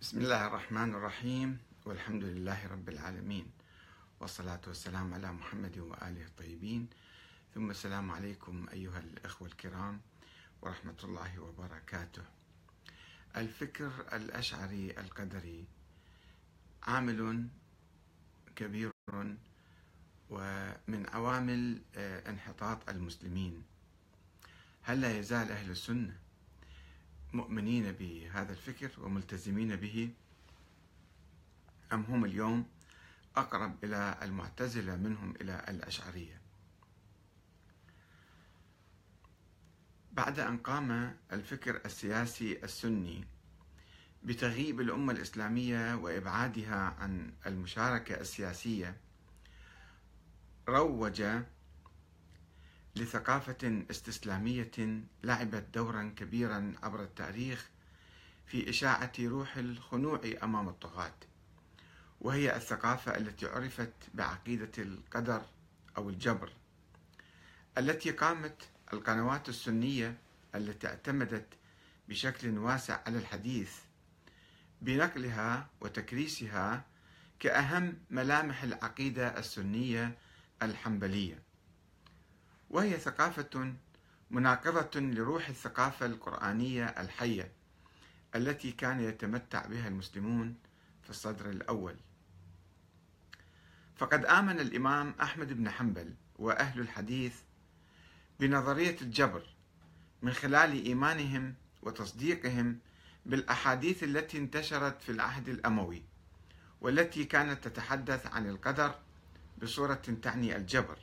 بسم الله الرحمن الرحيم والحمد لله رب العالمين والصلاة والسلام على محمد وآله الطيبين. ثم السلام عليكم أيها الأخوة الكرام ورحمة الله وبركاته. الفكر الأشعري القدري عامل كبير ومن عوامل انحطاط المسلمين. هل لا يزال أهل السنة مؤمنين بهذا الفكر وملتزمين به أم هم اليوم أقرب إلى المعتزلة منهم إلى الأشعرية؟ بعد أن قام الفكر السياسي السني بتغييب الأمة الإسلامية وإبعادها عن المشاركة السياسية روج لثقافة استسلامية لعبت دورا كبيرا عبر التاريخ في إشاعة روح الخنوع أمام الطغاة وهي الثقافة التي عرفت بعقيدة القدر أو الجبر التي قامت القنوات السنية التي اعتمدت بشكل واسع على الحديث بنقلها وتكريسها كأهم ملامح العقيدة السنية الحنبلية. وهي ثقافة مناقضة لروح الثقافة القرآنية الحية التي كان يتمتع بها المسلمون في الصدر الأول. فقد آمن الإمام أحمد بن حنبل وأهل الحديث بنظرية الجبر من خلال إيمانهم وتصديقهم بالأحاديث التي انتشرت في العهد الأموي والتي كانت تتحدث عن القدر بصورة تعني الجبر.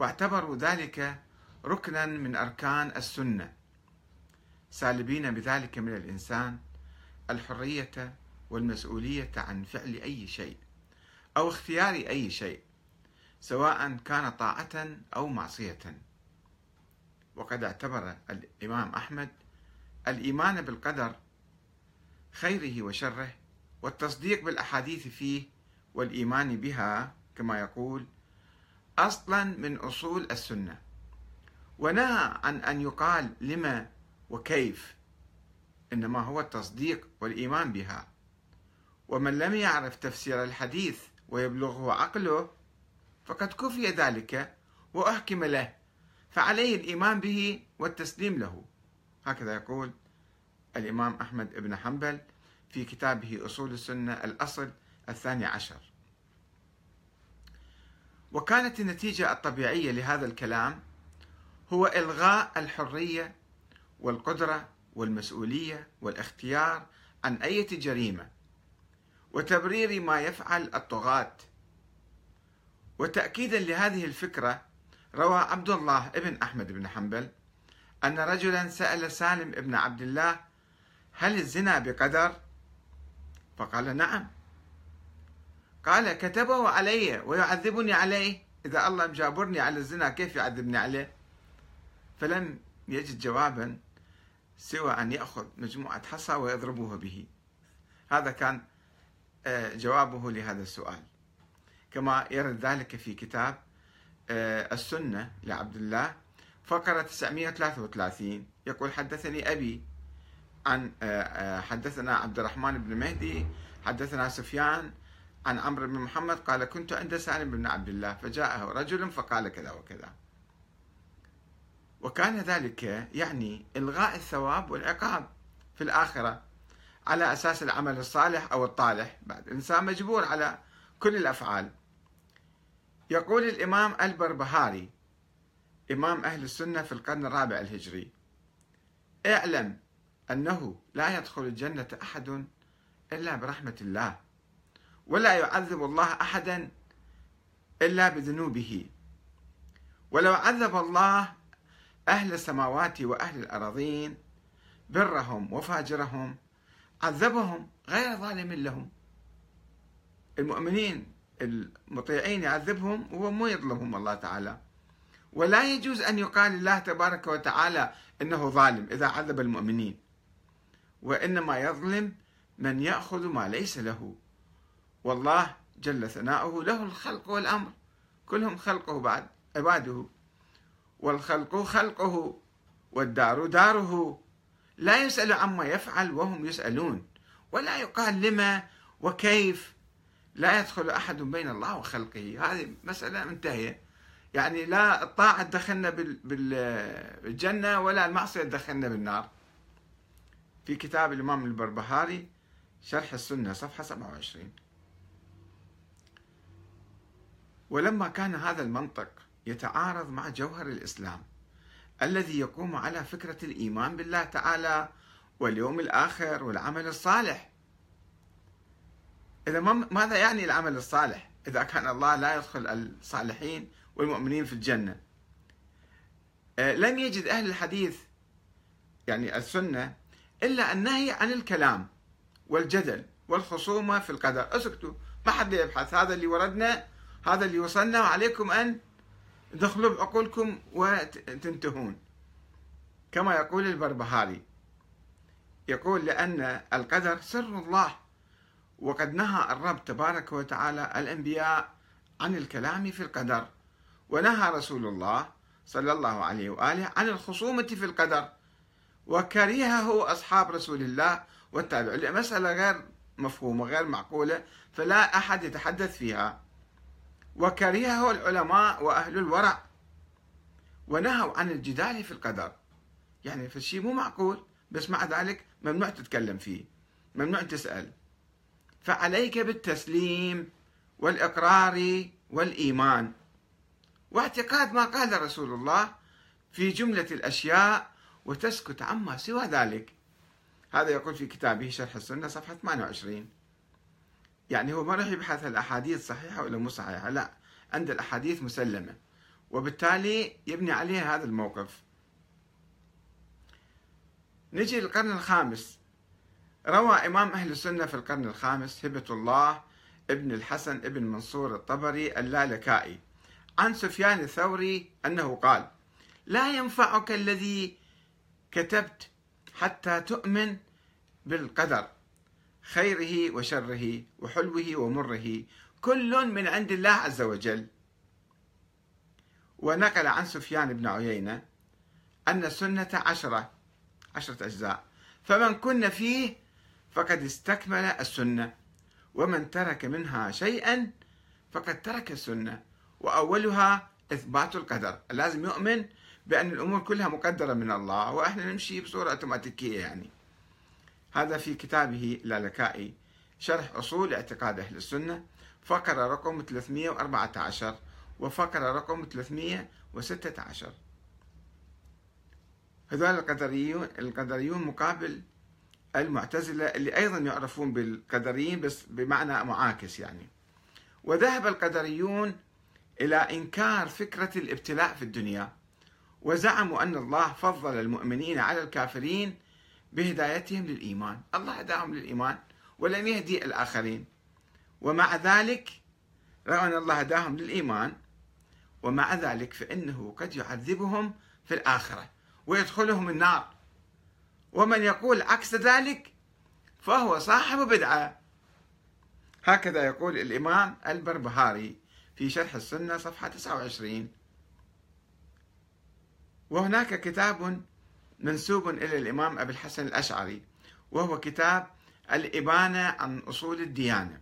واعتبروا ذلك ركنا من أركان السنة. سالبين بذلك من الإنسان الحرية والمسؤولية عن فعل أي شيء أو اختيار أي شيء سواء كان طاعة أو معصية. وقد اعتبر الإمام أحمد الإيمان بالقدر خيره وشره والتصديق بالأحاديث فيه والإيمان بها كما يقول أصلا من أصول السنة. ونهى عن أن يقال لما وكيف إنما هو التصديق والإيمان بها. ومن لم يعرف تفسير الحديث ويبلغه عقله فقد كفي ذلك وأحكم له فعليه الإيمان به والتسليم له. هكذا يقول الإمام أحمد بن حنبل في كتابه أصول السنة الأصل الثاني عشر. وكانت النتيجة الطبيعية لهذا الكلام هو إلغاء الحرية والقدرة والمسؤولية والاختيار عن أي جريمة وتبرير ما يفعل الطغاة وتأكيدا لهذه الفكرة روى عبد الله ابن أحمد بن حنبل أن رجلا سأل سالم ابن عبد الله هل الزنا بقدر؟ فقال نعم قال كتبه علي ويعذبني عليه. إذا الله مجابرني على الزنا كيف يعذبني عليه؟ فلم يجد جوابا سوى أن يأخذ مجموعة حصى ويضربوه به. هذا كان آه، جوابه لهذا السؤال. كما يرد ذلك في كتاب آه، السنة لعبد الله فقرة 933 يقول حدثني أبي عن آه، حدثنا عبد الرحمن بن مهدي حدثنا سفيان عن عمرو بن محمد قال كنت عند سالم بن عبد الله فجاءه رجل فقال كذا وكذا. وكان ذلك يعني إلغاء الثواب والعقاب في الآخرة على أساس العمل الصالح أو الطالح. بعد الإنسان مجبور على كل الأفعال. يقول الإمام البربهاري إمام أهل السنة في القرن الرابع الهجري اعلم أنه لا يدخل الجنة أحد إلا برحمة الله. ولا يعذب الله أحدا إلا بذنوبه. ولو عذب الله أهل السماوات وأهل الارضين برهم وفاجرهم عذبهم غير ظالم لهم. المؤمنين المطيعين يعذبهم وهو مو يظلمهم الله تعالى. ولا يجوز أن يقال الله تبارك وتعالى إنه ظالم إذا عذب المؤمنين. وإنما يظلم من يأخذ ما ليس له. والله جل ثناؤه له الخلق والأمر. كلهم خلقه بعد عباده. والخلق خلقه والدار داره. لا يسأل عما يفعل وهم يسألون. ولا يقال لما وكيف. لا يدخل أحد بين الله وخلقه. هذه مسألة منتهية. يعني لا الطاعة تدخلنا بالجنة ولا المعصية تدخلنا بالنار. في كتاب الإمام البربهاري شرح السنة صفحة 27 ولما كان هذا المنطق يتعارض مع جوهر الإسلام الذي يقوم على فكرة الإيمان بالله تعالى واليوم الآخر والعمل الصالح. إذا ماذا يعني العمل الصالح؟ إذا كان الله لا يدخل الصالحين والمؤمنين في الجنة. آه، لم يجد أهل الحديث يعني السنة إلا النهي عن الكلام والجدل والخصومة في القدر. اسكتوا ما حد يبحث هذا اللي وردنا. هذا اللي وصلنا. وعليكم أن تدخلوا بعقولكم وتنتهون. كما يقول البربهاري يقول لأن القدر سر الله وقد نهى الرب تبارك وتعالى الأنبياء عن الكلام في القدر ونهى رسول الله صلى الله عليه وآله عن الخصومة في القدر وكرهه أصحاب رسول الله والتابعين مسألة غير مفهومة غير معقولة فلا أحد يتحدث فيها. وكرهه العلماء وأهل الورع ونهوا عن الجدال في القدر. يعني في الشيء مو معقول بس مع ذلك ممنوع تتكلم فيه ممنوع تسأل. فعليك بالتسليم والإقرار والإيمان. واعتقاد ما قال رسول الله في جملة الأشياء وتسكت عما سوى ذلك. هذا يقول في كتابه شرح السنة صفحة 28 يعني هو ما راح يبحث الأحاديث صحيحة ولا مو صحيحة لا عند الأحاديث مسلمة. وبالتالي يبني عليها هذا الموقف. نجي للقرن الخامس. روى إمام أهل السنة في القرن الخامس هبة الله ابن الحسن ابن منصور الطبري اللالكائي عن سفيان الثوري أنه قال لا ينفعك الذي كتبت حتى تؤمن بالقدر خيره وشره وحلوه ومره. كل من عند الله عز وجل. ونقل عن سفيان بن عيينة أن السنة عشرة عشرة أجزاء. فمن كن فيه فقد استكمل السنة ومن ترك منها شيئا فقد ترك السنة. وأولها إثبات القدر. لازم يؤمن بأن الأمور كلها مقدرة من الله وإحنا نمشي بصورة أوتوماتيكية يعني. هذا في كتابه لالكائي شرح أصول اعتقاد أهل السنة فقرة رقم 314 وفقرة رقم 316 هذول القدريون القدريون مقابل المعتزلة اللي أيضا يعرفون بالقدريين بس بمعنى معاكس يعني. وذهب القدريون إلى إنكار فكرة الابتلاء في الدنيا وزعموا أن الله فضل المؤمنين على الكافرين بهدايتهم للإيمان. الله هداهم للإيمان ولم يهدي الآخرين. ومع ذلك رغم أن الله هداهم للإيمان. ومع ذلك فإنه قد يعذبهم في الآخرة ويدخلهم النار. ومن يقول عكس ذلك فهو صاحب بدعة. هكذا يقول الإمام البربهاري في شرح السنة صفحة 29 وهناك كتاب منسوب إلى الإمام أبي الحسن الأشعري وهو كتاب الإبانة عن أصول الديانة.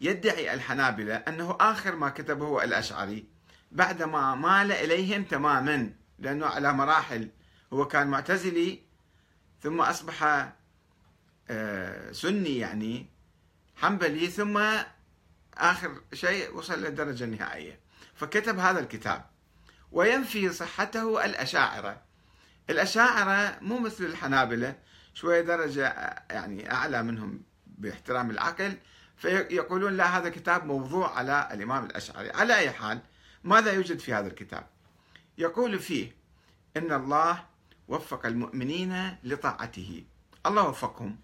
يدعي الحنابلة أنه آخر ما كتبه الأشعري بعدما مال إليهم تماما لأنه على مراحل. هو كان معتزلي ثم أصبح آه، سني يعني حنبلي ثم آخر شيء وصل للدرجة النهائية. فكتب هذا الكتاب وينفي صحته الأشاعرة. الأشاعرة مو مثل الحنابلة شوية درجة يعني أعلى منهم باحترام العقل فيقولون لا هذا كتاب موضوع على الإمام الأشعري. على أي حال ماذا يوجد في هذا الكتاب؟ يقول فيه إن الله وفق المؤمنين لطاعته. الله وفقهم.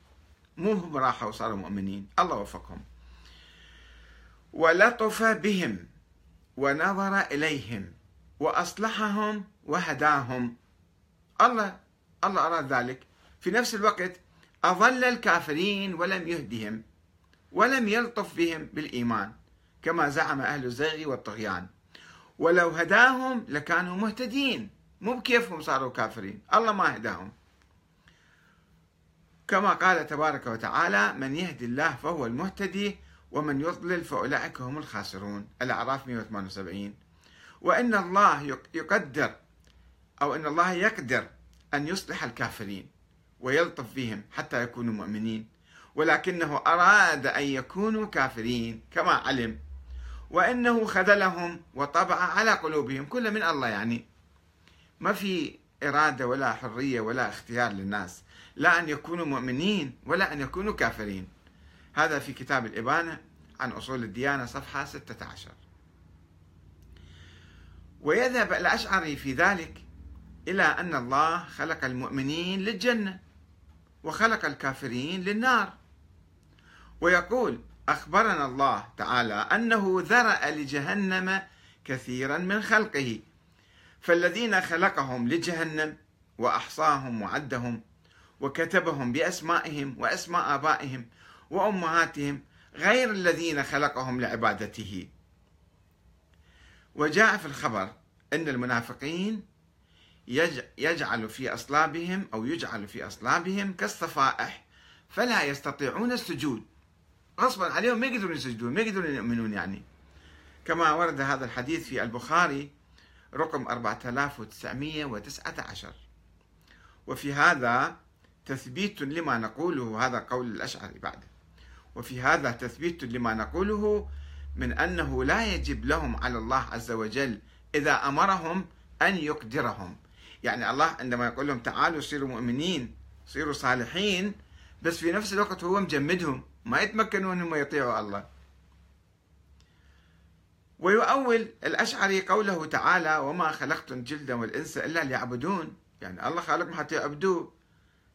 مو هم راحوا وصاروا مؤمنين. الله وفقهم. ولطف بهم ونظر إليهم وأصلحهم وهداهم. الله الله أراد ذلك. في نفس الوقت أضل الكافرين ولم يهدهم ولم يلطف بهم بالإيمان كما زعم أهل الزيغ والطغيان. ولو هداهم لكانوا مهتدين. مو بكيفهم صاروا كافرين. الله ما هداهم. كما قال تبارك وتعالى من يهدي الله فهو المهتدي ومن يضلل فأولئك هم الخاسرون. الأعراف 178 وإن الله يقدر أو إن الله يقدر أن يصلح الكافرين ويلطف بهم حتى يكونوا مؤمنين. ولكنه أراد أن يكونوا كافرين كما علم. وإنه خذلهم وطبع على قلوبهم كل من الله يعني. ما في إرادة ولا حرية ولا اختيار للناس. لا أن يكونوا مؤمنين ولا أن يكونوا كافرين. هذا في كتاب الإبانة عن أصول الديانة صفحة 16 ويذهب الأشعري في ذلك إلى أن الله خلق المؤمنين للجنة وخلق الكافرين للنار. ويقول أخبرنا الله تعالى أنه ذرأ لجهنم كثيرا من خلقه فالذين خلقهم لجهنم وأحصاهم وعدهم وكتبهم بأسمائهم وأسماء آبائهم وأمهاتهم غير الذين خلقهم لعبادته. وجاء في الخبر أن المنافقين يجعل في أصلابهم أو يجعل في أصلابهم كالصفائح فلا يستطيعون السجود. غصبا عليهم ما يقدرون يسجدون ما يقدرون يؤمنون يعني. كما ورد هذا الحديث في البخاري رقم 4919 وفي هذا تثبيت لما نقوله هذا قول الأشعري بعد. وفي هذا تثبيت لما نقوله من أنه لا يجب لهم على الله عز وجل إذا أمرهم أن يقدرهم. يعني الله عندما يقول لهم تعالوا صيروا مؤمنين صيروا صالحين بس في نفس الوقت هو مجمدهم ما يتمكنون انهم يطيعوا الله. ويؤول الأشعري قوله تعالى وما خلقت الجلد والإنس إلا ليعبدون يعني الله خالقهم حتى يعبدوه.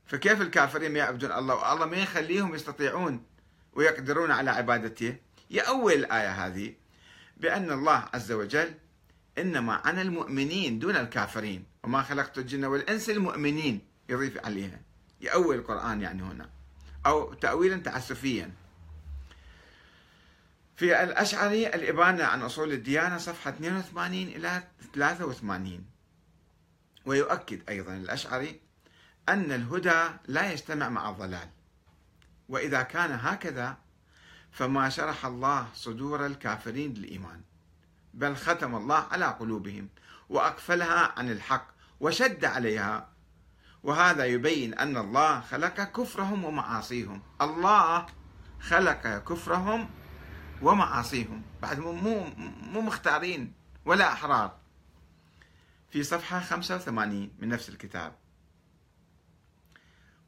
فكيف الكافرين ما يعبدون الله؟ والله ما يخليهم يستطيعون ويقدرون على عبادته. يؤول الآية هذه بأن الله عز وجل إنما عن المؤمنين دون الكافرين وما خلقت الجن والإنس المؤمنين يضيف عليها. يؤول القرآن يعني هنا. أو تأويلا تعسفيا. في الأشعري الإبانة عن أصول الديانة صفحة 82 إلى 83 ويؤكد أيضا الأشعري أن الهدى لا يجتمع مع الضلال. وإذا كان هكذا فما شرح الله صدور الكافرين للإيمان. بل ختم الله على قلوبهم وأقفلها عن الحق. وشد عليها. وهذا يبين أن الله خلق كفرهم ومعاصيهم. الله خلق كفرهم ومعاصيهم. بعد مو مو مختارين ولا أحرار. في صفحة 85 من نفس الكتاب.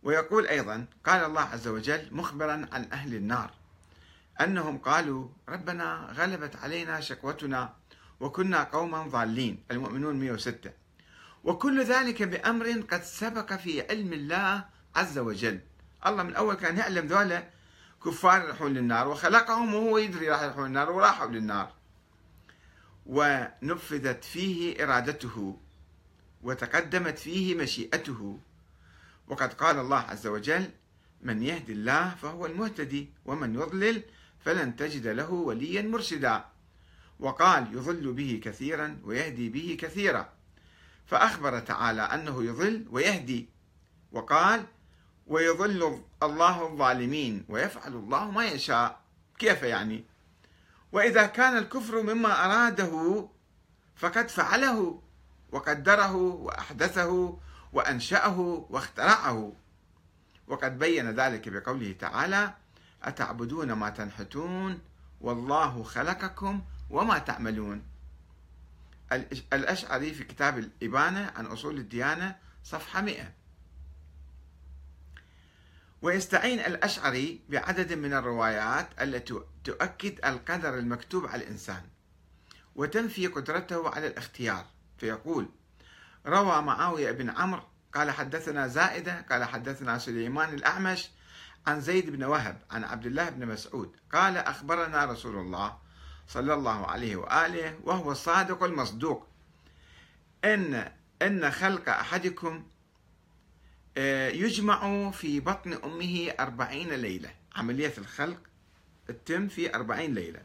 ويقول أيضا قال الله عز وجل مخبرا عن أهل النار أنهم قالوا ربنا غلبت علينا شقوتنا وكنا قوما ضالين. المؤمنون 106 وكل ذلك بأمر قد سبق في علم الله عز وجل. الله من أول كان يعلم ذولا كفار يروحون للنار وخلقهم وهو يدري راح يروحون للنار وراحوا للنار. ونفذت فيه إرادته وتقدمت فيه مشيئته. وقد قال الله عز وجل من يهدي الله فهو المهتدي ومن يضلل فلن تجد له وليا مرشدا وقال يضل به كثيرا ويهدي به كثيرا فأخبر تعالى أنه يضل ويهدي وقال ويضل الله الظالمين ويفعل الله ما يشاء. كيف يعني؟ وإذا كان الكفر مما أراده فقد فعله وقدره وأحدثه وأنشأه واخترعه. وقد بين ذلك بقوله تعالى أتعبدون ما تنحتون والله خلقكم وما تعملون. الأشعري في كتاب الإبانة عن أصول الديانة صفحة 100 ويستعين الأشعري بعدد من الروايات التي تؤكد القدر المكتوب على الإنسان وتنفي قدرته على الاختيار. فيقول روى معاوية بن عمرو قال حدثنا زائدة قال حدثنا سليمان الأعمش عن زيد بن وهب عن عبد الله بن مسعود قال أخبرنا رسول الله صلى الله عليه وآله وهو الصادق المصدوق. إن إن خلق أحدكم آه، يجمع في بطن أمه أربعين ليلة. عملية الخلق تتم في أربعين ليلة.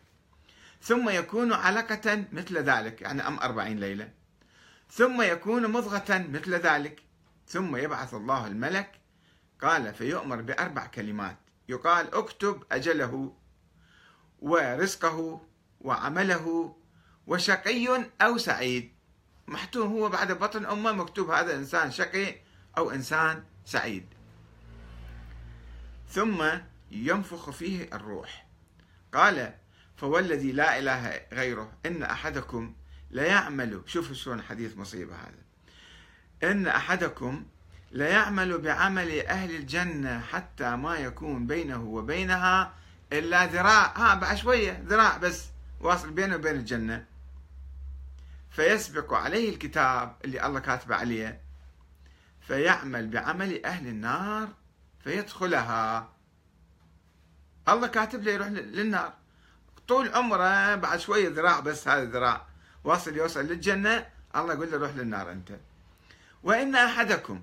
ثم يكون علقة مثل ذلك يعني أم أربعين ليلة. ثم يكون مضغة مثل ذلك. ثم يبعث الله الملك. قال فيؤمر بأربع كلمات. يقال اكتب أجله ورزقه. وعمله وشقي أو سعيد. محتوم هو بعد بطن أمه مكتوب هذا إنسان شقي أو إنسان سعيد. ثم ينفخ فيه الروح. قال فوالذي لا إله غيره إن أحدكم ليعمل شوفوا شلون حديث مصيبة هذا. إن أحدكم ليعمل بعمل أهل الجنة حتى ما يكون بينه وبينها إلا ذراع. ها بعد شوية ذراع بس. واصل بينه وبين الجنة. فيسبق عليه الكتاب اللي الله كاتبه عليه فيعمل بعمل أهل النار فيدخلها. الله كاتب له يروح للنار. طول عمره بعد شوية ذراع بس هذا ذراع. واصل يوصل للجنة الله يقول له روح للنار أنت. وإن أحدكم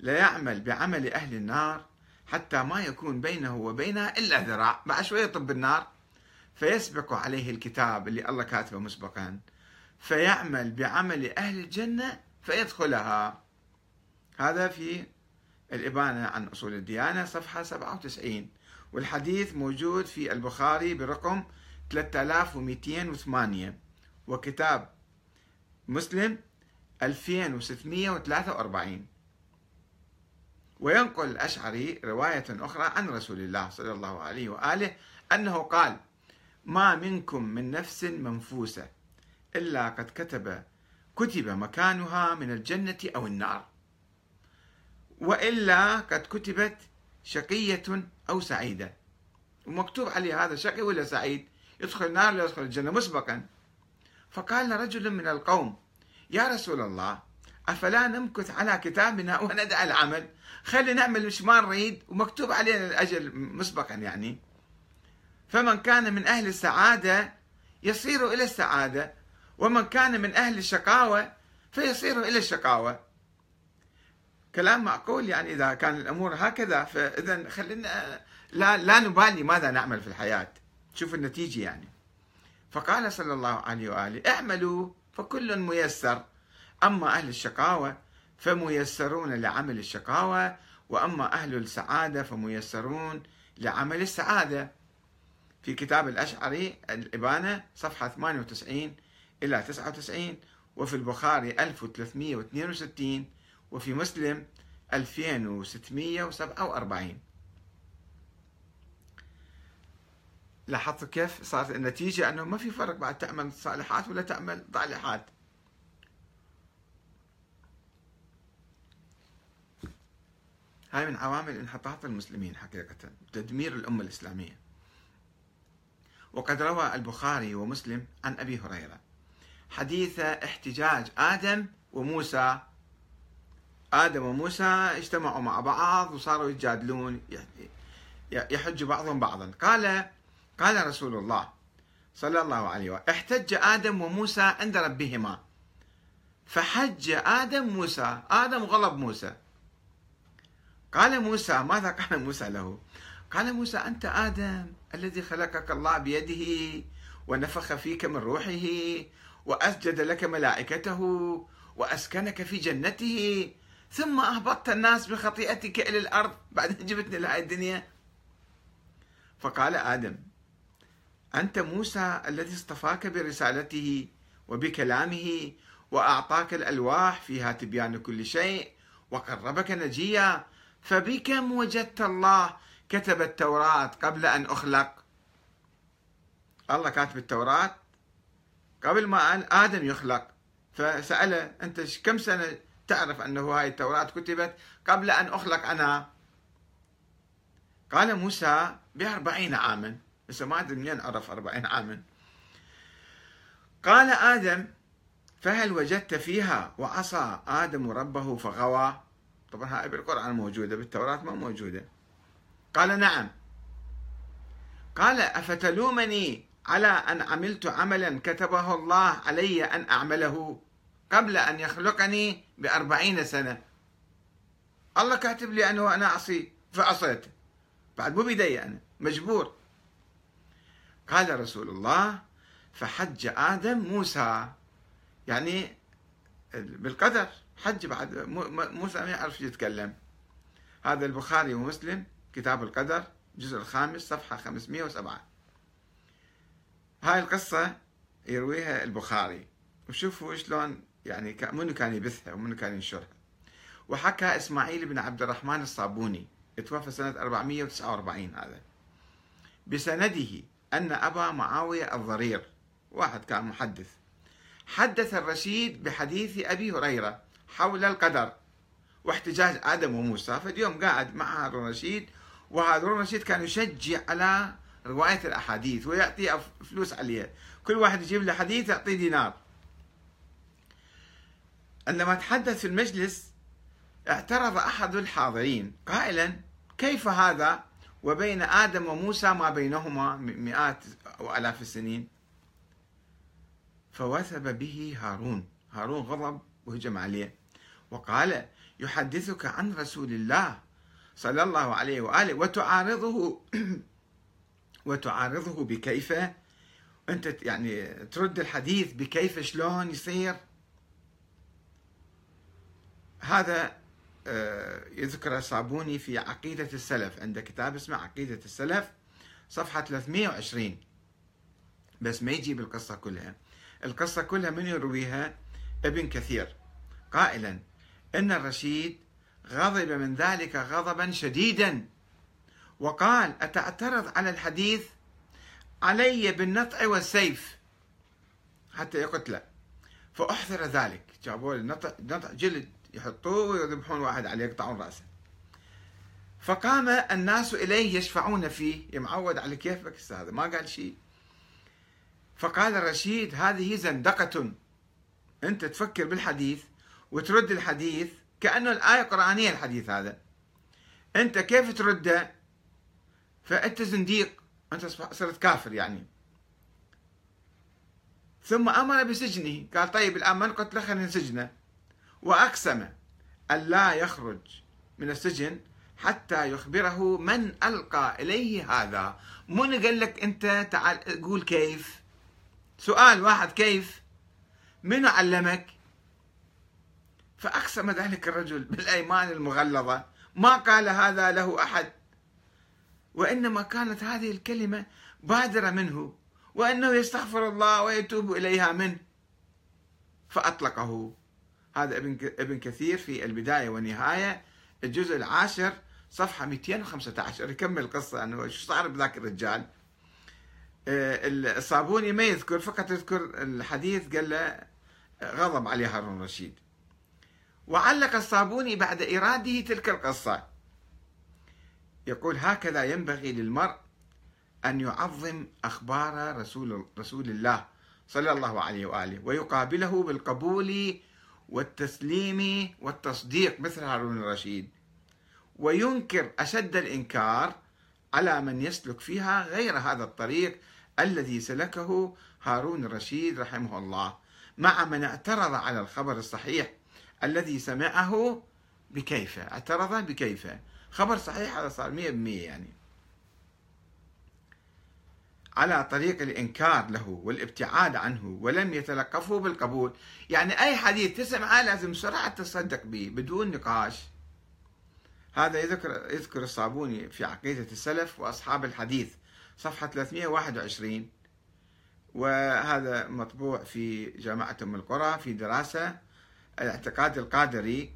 ليعمل بعمل أهل النار حتى ما يكون بينه وبينها إلا ذراع. بعد شوية طب النار. فيسبق عليه الكتاب اللي الله كاتبه مسبقا فيعمل بعمل أهل الجنة فيدخلها. هذا في الإبانة عن أصول الديانة صفحة 97 والحديث موجود في البخاري برقم 3208 وكتاب مسلم 2643 وينقل الأشعري رواية أخرى عن رسول الله صلى الله عليه وآله أنه قال ما منكم من نفس منفوسة إلا قد كتب كتب مكانها من الجنة أو النار. وإلا قد كتبت شقية أو سعيدة. ومكتوب عليه هذا شقي ولا سعيد؟ يدخل النار ولا يدخل الجنة مسبقا. فقال رجل من القوم يا رسول الله أفلا نمكث على كتابنا وندع العمل؟ خلي نعمل مش ما نريد. ومكتوب علينا الأجل مسبقا يعني. فمن كان من أهل السعادة يصير إلى السعادة ومن كان من أهل الشقاوة فيصير إلى الشقاوة. كلام معقول يعني إذا كان الأمور هكذا فإذا خلينا لا, لا نبالي ماذا نعمل في الحياة. شوف النتيجة يعني. فقال صلى الله عليه وآله اعملوا فكل ميسر. أما أهل الشقاوة فميسرون لعمل الشقاوة وأما أهل السعادة فميسرون لعمل السعادة. في كتاب الأشعري الإبانة صفحة 98 إلى 99 وفي البخاري 1362 وفي مسلم 2647 لاحظت كيف صارت النتيجة؟ أنه ما في فرق بعد تعمل صالحات ولا تعمل ضالحات. هاي من عوامل انحطاط المسلمين حقيقة تدمير الأمة الإسلامية. وقد روى البخاري ومسلم عن أبي هريرة. حديث احتجاج آدم وموسى. آدم وموسى اجتمعوا مع بعض وصاروا يتجادلون يحج بعضهم بعضا. قال قال رسول الله صلى الله عليه وسلم احتج آدم وموسى عند ربهما. فحج آدم موسى. آدم غلب موسى. قال موسى ماذا قال موسى له؟ قال موسى أنت آدم الذي خلقك الله بيده ونفخ فيك من روحه وأسجد لك ملائكته وأسكنك في جنته ثم أهبطت الناس بخطيئتك إلى الأرض بعدين جبتني لهذه الدنيا. فقال آدم أنت موسى الذي اصطفاك برسالته وبكلامه وأعطاك الألواح فيها تبيان كل شيء وقربك نجيا فبكم وجدت الله كتب التوراة قبل أن أخلق. الله كاتب التوراة قبل ما آدم يخلق. فسأله أنت كم سنة تعرف أنه هاي التوراة كتبت قبل أن أخلق أنا؟ قال موسى بأربعين عاما. بس ما أدري منين عرف أربعين عاما. قال آدم فهل وجدت فيها؟ وعصى آدم ربه فغوى. طبعا هاي بالقرآن موجودة بالتوراة ما موجودة. قال نعم. قال أفتلومني على أن عملت عملا كتبه الله علي أن أعمله قبل أن يخلقني بأربعين سنة. الله كاتب لي أنه أنا أعصي فعصيت بعد مو بيدي أنا مجبور. قال رسول الله فحج آدم موسى. يعني بالقدر حج بعد موسى ما يعرف يتكلم. هذا البخاري ومسلم. كتاب القدر الجزء الخامس صفحة 507 هاي القصة يرويها البخاري. وشوفوا شلون يعني منو كان يبثها ومنو كان ينشرها. وحكى إسماعيل بن عبد الرحمن الصابوني توفى سنة 449 هذا. بسنده أن أبا معاوية الضرير واحد كان محدث حدث الرشيد بحديث أبي هريرة حول القدر واحتجاج آدم وموسى. فاليوم قاعد مع هارون الرشيد وهارون الرشيد كان يشجع على رواية الأحاديث ويعطي فلوس عليها كل واحد يجيب له حديث يعطيه دينار. عندما تحدث في المجلس اعترض أحد الحاضرين قائلا كيف هذا؟ وبين آدم وموسى ما بينهما مئات وآلاف السنين. فوثب به هارون. هارون غضب وهجم عليه. وقال يحدثك عن رسول الله. صلى الله عليه وآله. وتعارضه وتعارضه بكيف أنت يعني ترد الحديث بكيف شلون يصير. هذا آه، يذكر صابوني في عقيدة السلف. عند كتاب اسمه عقيدة السلف صفحة 320 بس ما يجيب القصة كلها. القصة كلها من يرويها ابن كثير. قائلا إن الرشيد غضب من ذلك غضبا شديدا. وقال أتعترض على الحديث؟ علي بالنطع والسيف. حتى يقتله فأحضر ذلك. جابوا نطع, جلد يحطوه ويذبحون واحد عليه يقطعون رأسه. فقام الناس إليه يشفعون فيه. يا معود على كيفك هذا ما قال شيء. فقال الرشيد هذه زندقة. أنت تفكر بالحديث وترد الحديث كأنه الآية قرآنية الحديث هذا. أنت كيف ترده فأنت زنديق. أنت صرت كافر يعني. ثم أمر بسجنه. قال طيب الآن من قتله خلينا نسجنه. وأقسم أن لا يخرج من السجن حتى يخبره من ألقى إليه هذا. من قال لك أنت؟ تعال قول كيف. سؤال واحد كيف؟ من علمك؟ فأقسم ذلك الرجل بالأيمان المغلظة. ما قال هذا له أحد. وإنما كانت هذه الكلمة بادرة منه وأنه يستغفر الله ويتوب إليها منه. فأطلقه. هذا ابن ابن كثير في البداية والنهاية الجزء العاشر صفحة 215 يكمل القصة أنه شو صار بذاك الرجال. آه، الصابوني ما يذكر فقط يذكر الحديث قال له غضب عليه هارون الرشيد. وعلق الصابوني بعد إراده تلك القصة. يقول هكذا ينبغي للمرء أن يعظم أخبار رسول, رسول الله صلى الله عليه وآله ويقابله بالقبول والتسليم والتصديق مثل هارون الرشيد. وينكر أشد الإنكار على من يسلك فيها غير هذا الطريق الذي سلكه هارون الرشيد رحمه الله مع من اعترض على الخبر الصحيح الذي سمعه بكيف اعترض بكيف خبر صحيح هذا صار 100% يعني. على طريق الإنكار له والابتعاد عنه ولم يتلقفه بالقبول. يعني أي حديث تسمعه لازم بسرعة تصدق به بدون نقاش. هذا يذكر يذكر الصابوني في عقيدة السلف وأصحاب الحديث صفحة 321 وهذا مطبوع في جامعة أم القرى في دراسة الاعتقاد القادري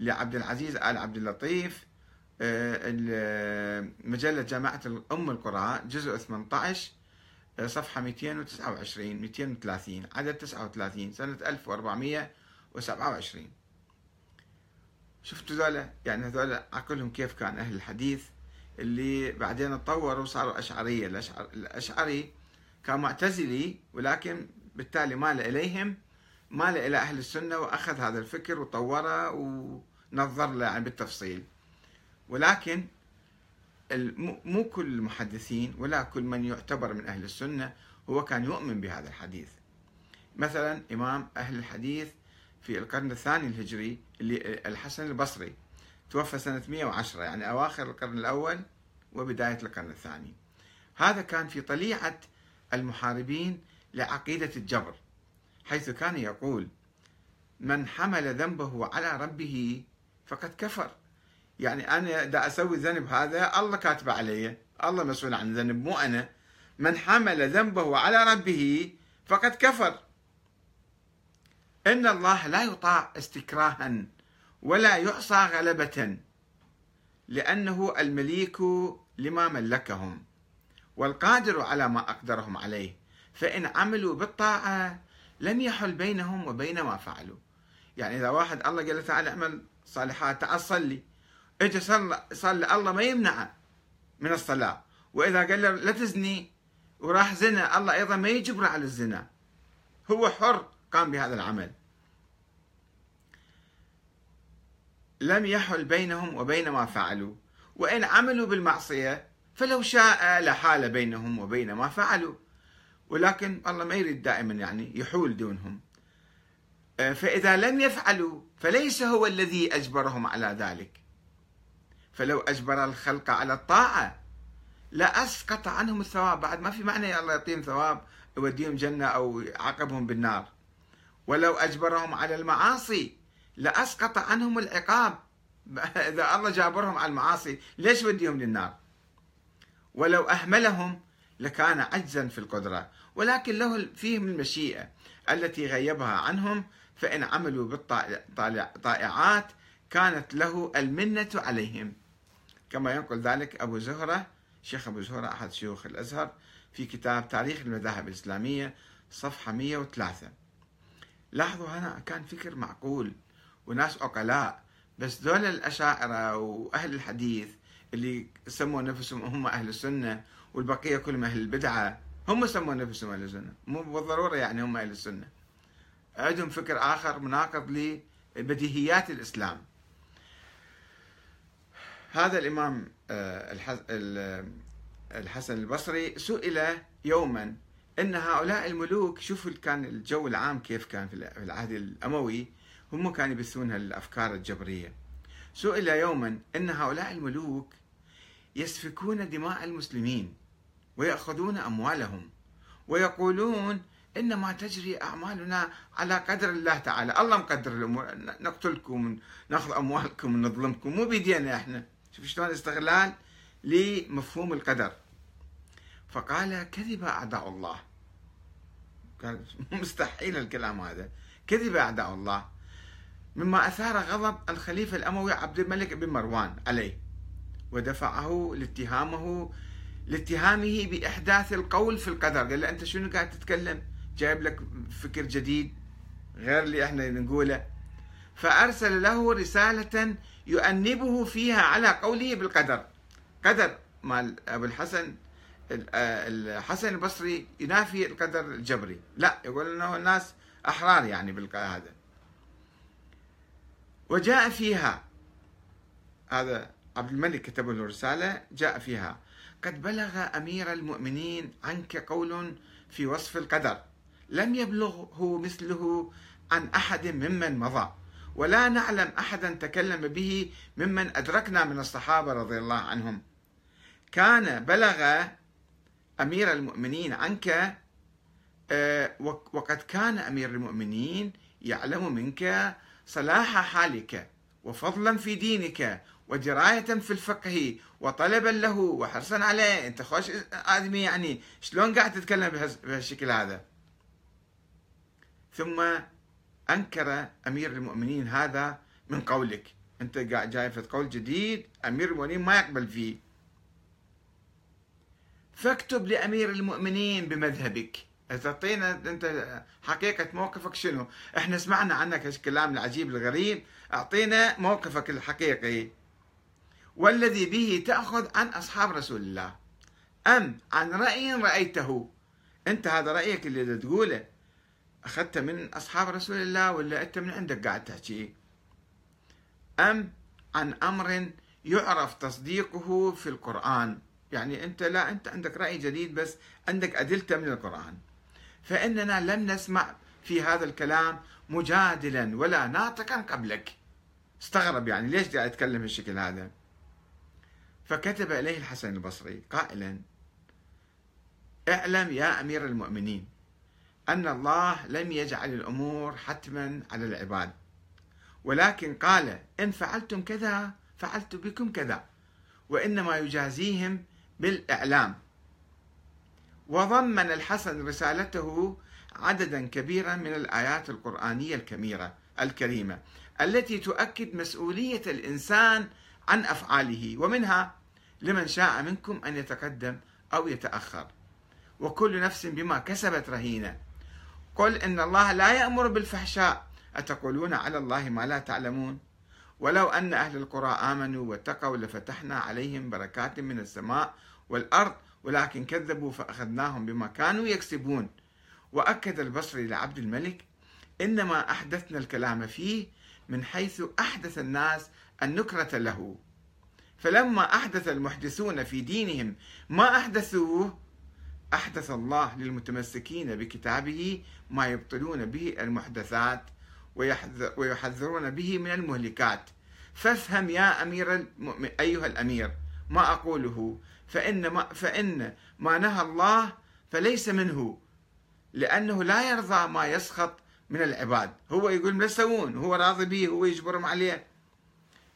لعبد العزيز آل عبد اللطيف آه، مجلة جامعة أم القرى جزء 18 آه، صفحة 229 230 عدد 39 سنة 1427 شفتوا ذولا؟ يعني هذول عقلهم كيف كان أهل الحديث اللي بعدين تطوروا وصاروا أشعرية. الأشعر الأشعري كان معتزلي ولكن بالتالي مال إليهم مال إلى أهل السنة وأخذ هذا الفكر وطوره ونظر له يعني بالتفصيل. ولكن مو كل المحدثين ولا كل من يعتبر من أهل السنة هو كان يؤمن بهذا الحديث. مثلا إمام أهل الحديث في القرن الثاني الهجري اللي الحسن البصري توفى سنة 110 يعني أواخر القرن الأول وبداية القرن الثاني. هذا كان في طليعة المحاربين لعقيدة الجبر. حيث كان يقول من حمل ذنبه على ربه فقد كفر. يعني أنا دا أسوي ذنب هذا الله كاتبه علي الله مسؤول عن ذنب مو أنا. من حمل ذنبه على ربه فقد كفر. إن الله لا يطاع استكراها ولا يعصى غلبة لأنه المليك لما ملكهم والقادر على ما أقدرهم عليه. فإن عملوا بالطاعة لم يحل بينهم وبين ما فعلوا. يعني إذا واحد الله قال له تعالى اعمل صالحات تعال صلي. اجى صلى الله ما يمنعه من الصلاة. وإذا قال له لا تزني وراح زنا الله أيضا ما يجبره على الزنا. هو حر قام بهذا العمل. لم يحل بينهم وبين ما فعلوا. وإن عملوا بالمعصية فلو شاء لحال بينهم وبين ما فعلوا. ولكن الله ما يريد دائما يعني يحول دونهم. آه، فإذا لم يفعلوا فليس هو الذي أجبرهم على ذلك. فلو أجبر الخلق على الطاعة لأسقط عنهم الثواب. بعد ما في معنى الله يعطيهم ثواب يوديهم جنة أو يعاقبهم بالنار. ولو أجبرهم على المعاصي لأسقط عنهم العقاب. إذا الله جابرهم على المعاصي ليش وديهم للنار؟ ولو أهملهم لكان عجزا في القدرة ولكن له فيهم المشيئة التي غيبها عنهم فإن عملوا بالطائعات كانت له المنة عليهم. كما ينقل ذلك أبو زهرة شيخ أبو زهرة أحد شيوخ الأزهر في كتاب تاريخ المذاهب الإسلامية صفحة 103 لاحظوا هنا كان فكر معقول وناس عقلاء بس دول الأشاعرة وأهل الحديث اللي سموا نفسهم هم أهل السنة والبقية كلهم أهل البدعة. هم سموا نفسهم أهل السنة. مو بالضرورة يعني هم أهل السنة. عندهم فكر آخر مناقض لبديهيات الإسلام. هذا الإمام آه، الحسن البصري سئل يوما أن هؤلاء الملوك شوفوا كان الجو العام كيف كان في العهد الأموي. هم كانوا يبثونها الأفكار الجبرية. سئل يوما أن هؤلاء الملوك يسفكون دماء المسلمين. ويأخذون أموالهم. ويقولون إنما تجري أعمالنا على قدر الله تعالى. الله مقدر الأمور. نقتلكم نأخذ أموالكم ونظلمكم مو بيدينا إحنا. شوف شلون استغلال لمفهوم القدر. فقال كذب أعداء الله. قال مستحيل الكلام هذا. كذب أعداء الله. مما أثار غضب الخليفة الأموي عبد الملك بن مروان عليه. ودفعه لاتهامه لاتهامه بإحداث القول في القدر. قال له أنت شنو قاعد تتكلم؟ جايب لك فكر جديد غير اللي إحنا نقوله. فأرسل له رسالة يؤنبه فيها على قوله بالقدر. قدر مال أبو الحسن الحسن البصري ينافي القدر الجبري. لا يقول إنه الناس أحرار يعني بالهذا وجاء فيها هذا عبد الملك كتب له رسالة جاء فيها. قد بلغ أمير المؤمنين عنك قول في وصف القدر. لم يبلغه مثله عن أحد ممن مضى ولا نعلم أحدا تكلم به ممن أدركنا من الصحابة رضي الله عنهم. كان بلغ أمير المؤمنين عنك آه، وقد كان أمير المؤمنين يعلم منك صلاح حالك وفضلا في دينك ودراية في الفقه وطلبا له وحرصا عليه. أنت خوش آدمي يعني شلون قاعد تتكلم بهالشكل هذا؟ ثم أنكر أمير المؤمنين هذا من قولك. أنت قاعد جاي في قول جديد أمير المؤمنين ما يقبل فيه. فاكتب لأمير المؤمنين بمذهبك. تعطينا أنت حقيقة موقفك شنو؟ إحنا سمعنا عنك الكلام العجيب الغريب، أعطينا موقفك الحقيقي. والذي به تأخذ عن أصحاب رسول الله. أم عن رأي رأيته. أنت هذا رأيك اللي تقوله أخذته من أصحاب رسول الله ولا أنت من عندك قاعد تحكي؟ أم عن أمر يعرف تصديقه في القرآن. يعني أنت لا أنت عندك رأي جديد بس عندك أدلته من القرآن. فإننا لم نسمع في هذا الكلام مجادلا ولا ناطقا قبلك استغرب يعني ليش قاعد يتكلم بالشكل هذا فكتب إليه الحسن البصري قائلا اعلم يا أمير المؤمنين أن الله لم يجعل الأمور حتما على العباد ولكن قال إن فعلتم كذا فعلت بكم كذا وإنما يجازيهم بالإعلام. وضمن الحسن رسالته عددا كبيرا من الآيات القرآنية الكميرة الكريمة التي تؤكد مسؤولية الإنسان عن أفعاله ومنها لمن شاء منكم أن يتقدم أو يتأخر. وكل نفس بما كسبت رهينة. قل إن الله لا يأمر بالفحشاء. أتقولون على الله ما لا تعلمون؟ ولو أن أهل القرى آمنوا واتقوا لفتحنا عليهم بركات من السماء والأرض ولكن كذبوا فأخذناهم بما كانوا يكسبون. وأكد البصري لعبد الملك إنما أحدثنا الكلام فيه من حيث أحدث الناس النكرة له. فلما أحدث المحدثون في دينهم ما أحدثوه؟ أحدث الله للمتمسكين بكتابه ما يبطلون به المحدثات ويحذرون به من المهلكات. فافهم يا أمير المؤمن أيها الأمير ما أقوله؟ فإن ما, فإن ما نهى الله فليس منه لأنه لا يرضى ما يسخط من العباد. هو يقول ما يسوون؟ هو راضي به؟ هو يجبرهم عليه؟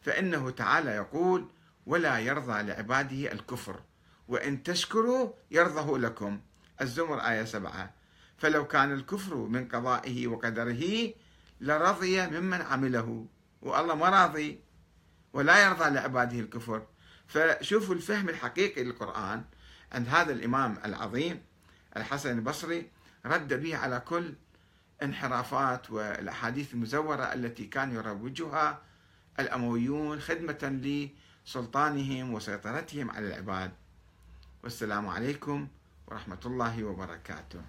فإنه تعالى يقول ولا يرضى لعباده الكفر وإن تشكروا يرضه لكم. الزمر آية سبعة. فلو كان الكفر من قضائه وقدره لرضي ممن عمله. والله ما راضي. ولا يرضى لعباده الكفر. فشوفوا الفهم الحقيقي للقرآن. عند هذا الإمام العظيم الحسن البصري رد به على كل انحرافات والأحاديث المزورة التي كان يروجها الأمويون خدمة لسلطانهم وسيطرتهم على العباد. والسلام عليكم ورحمة الله وبركاته.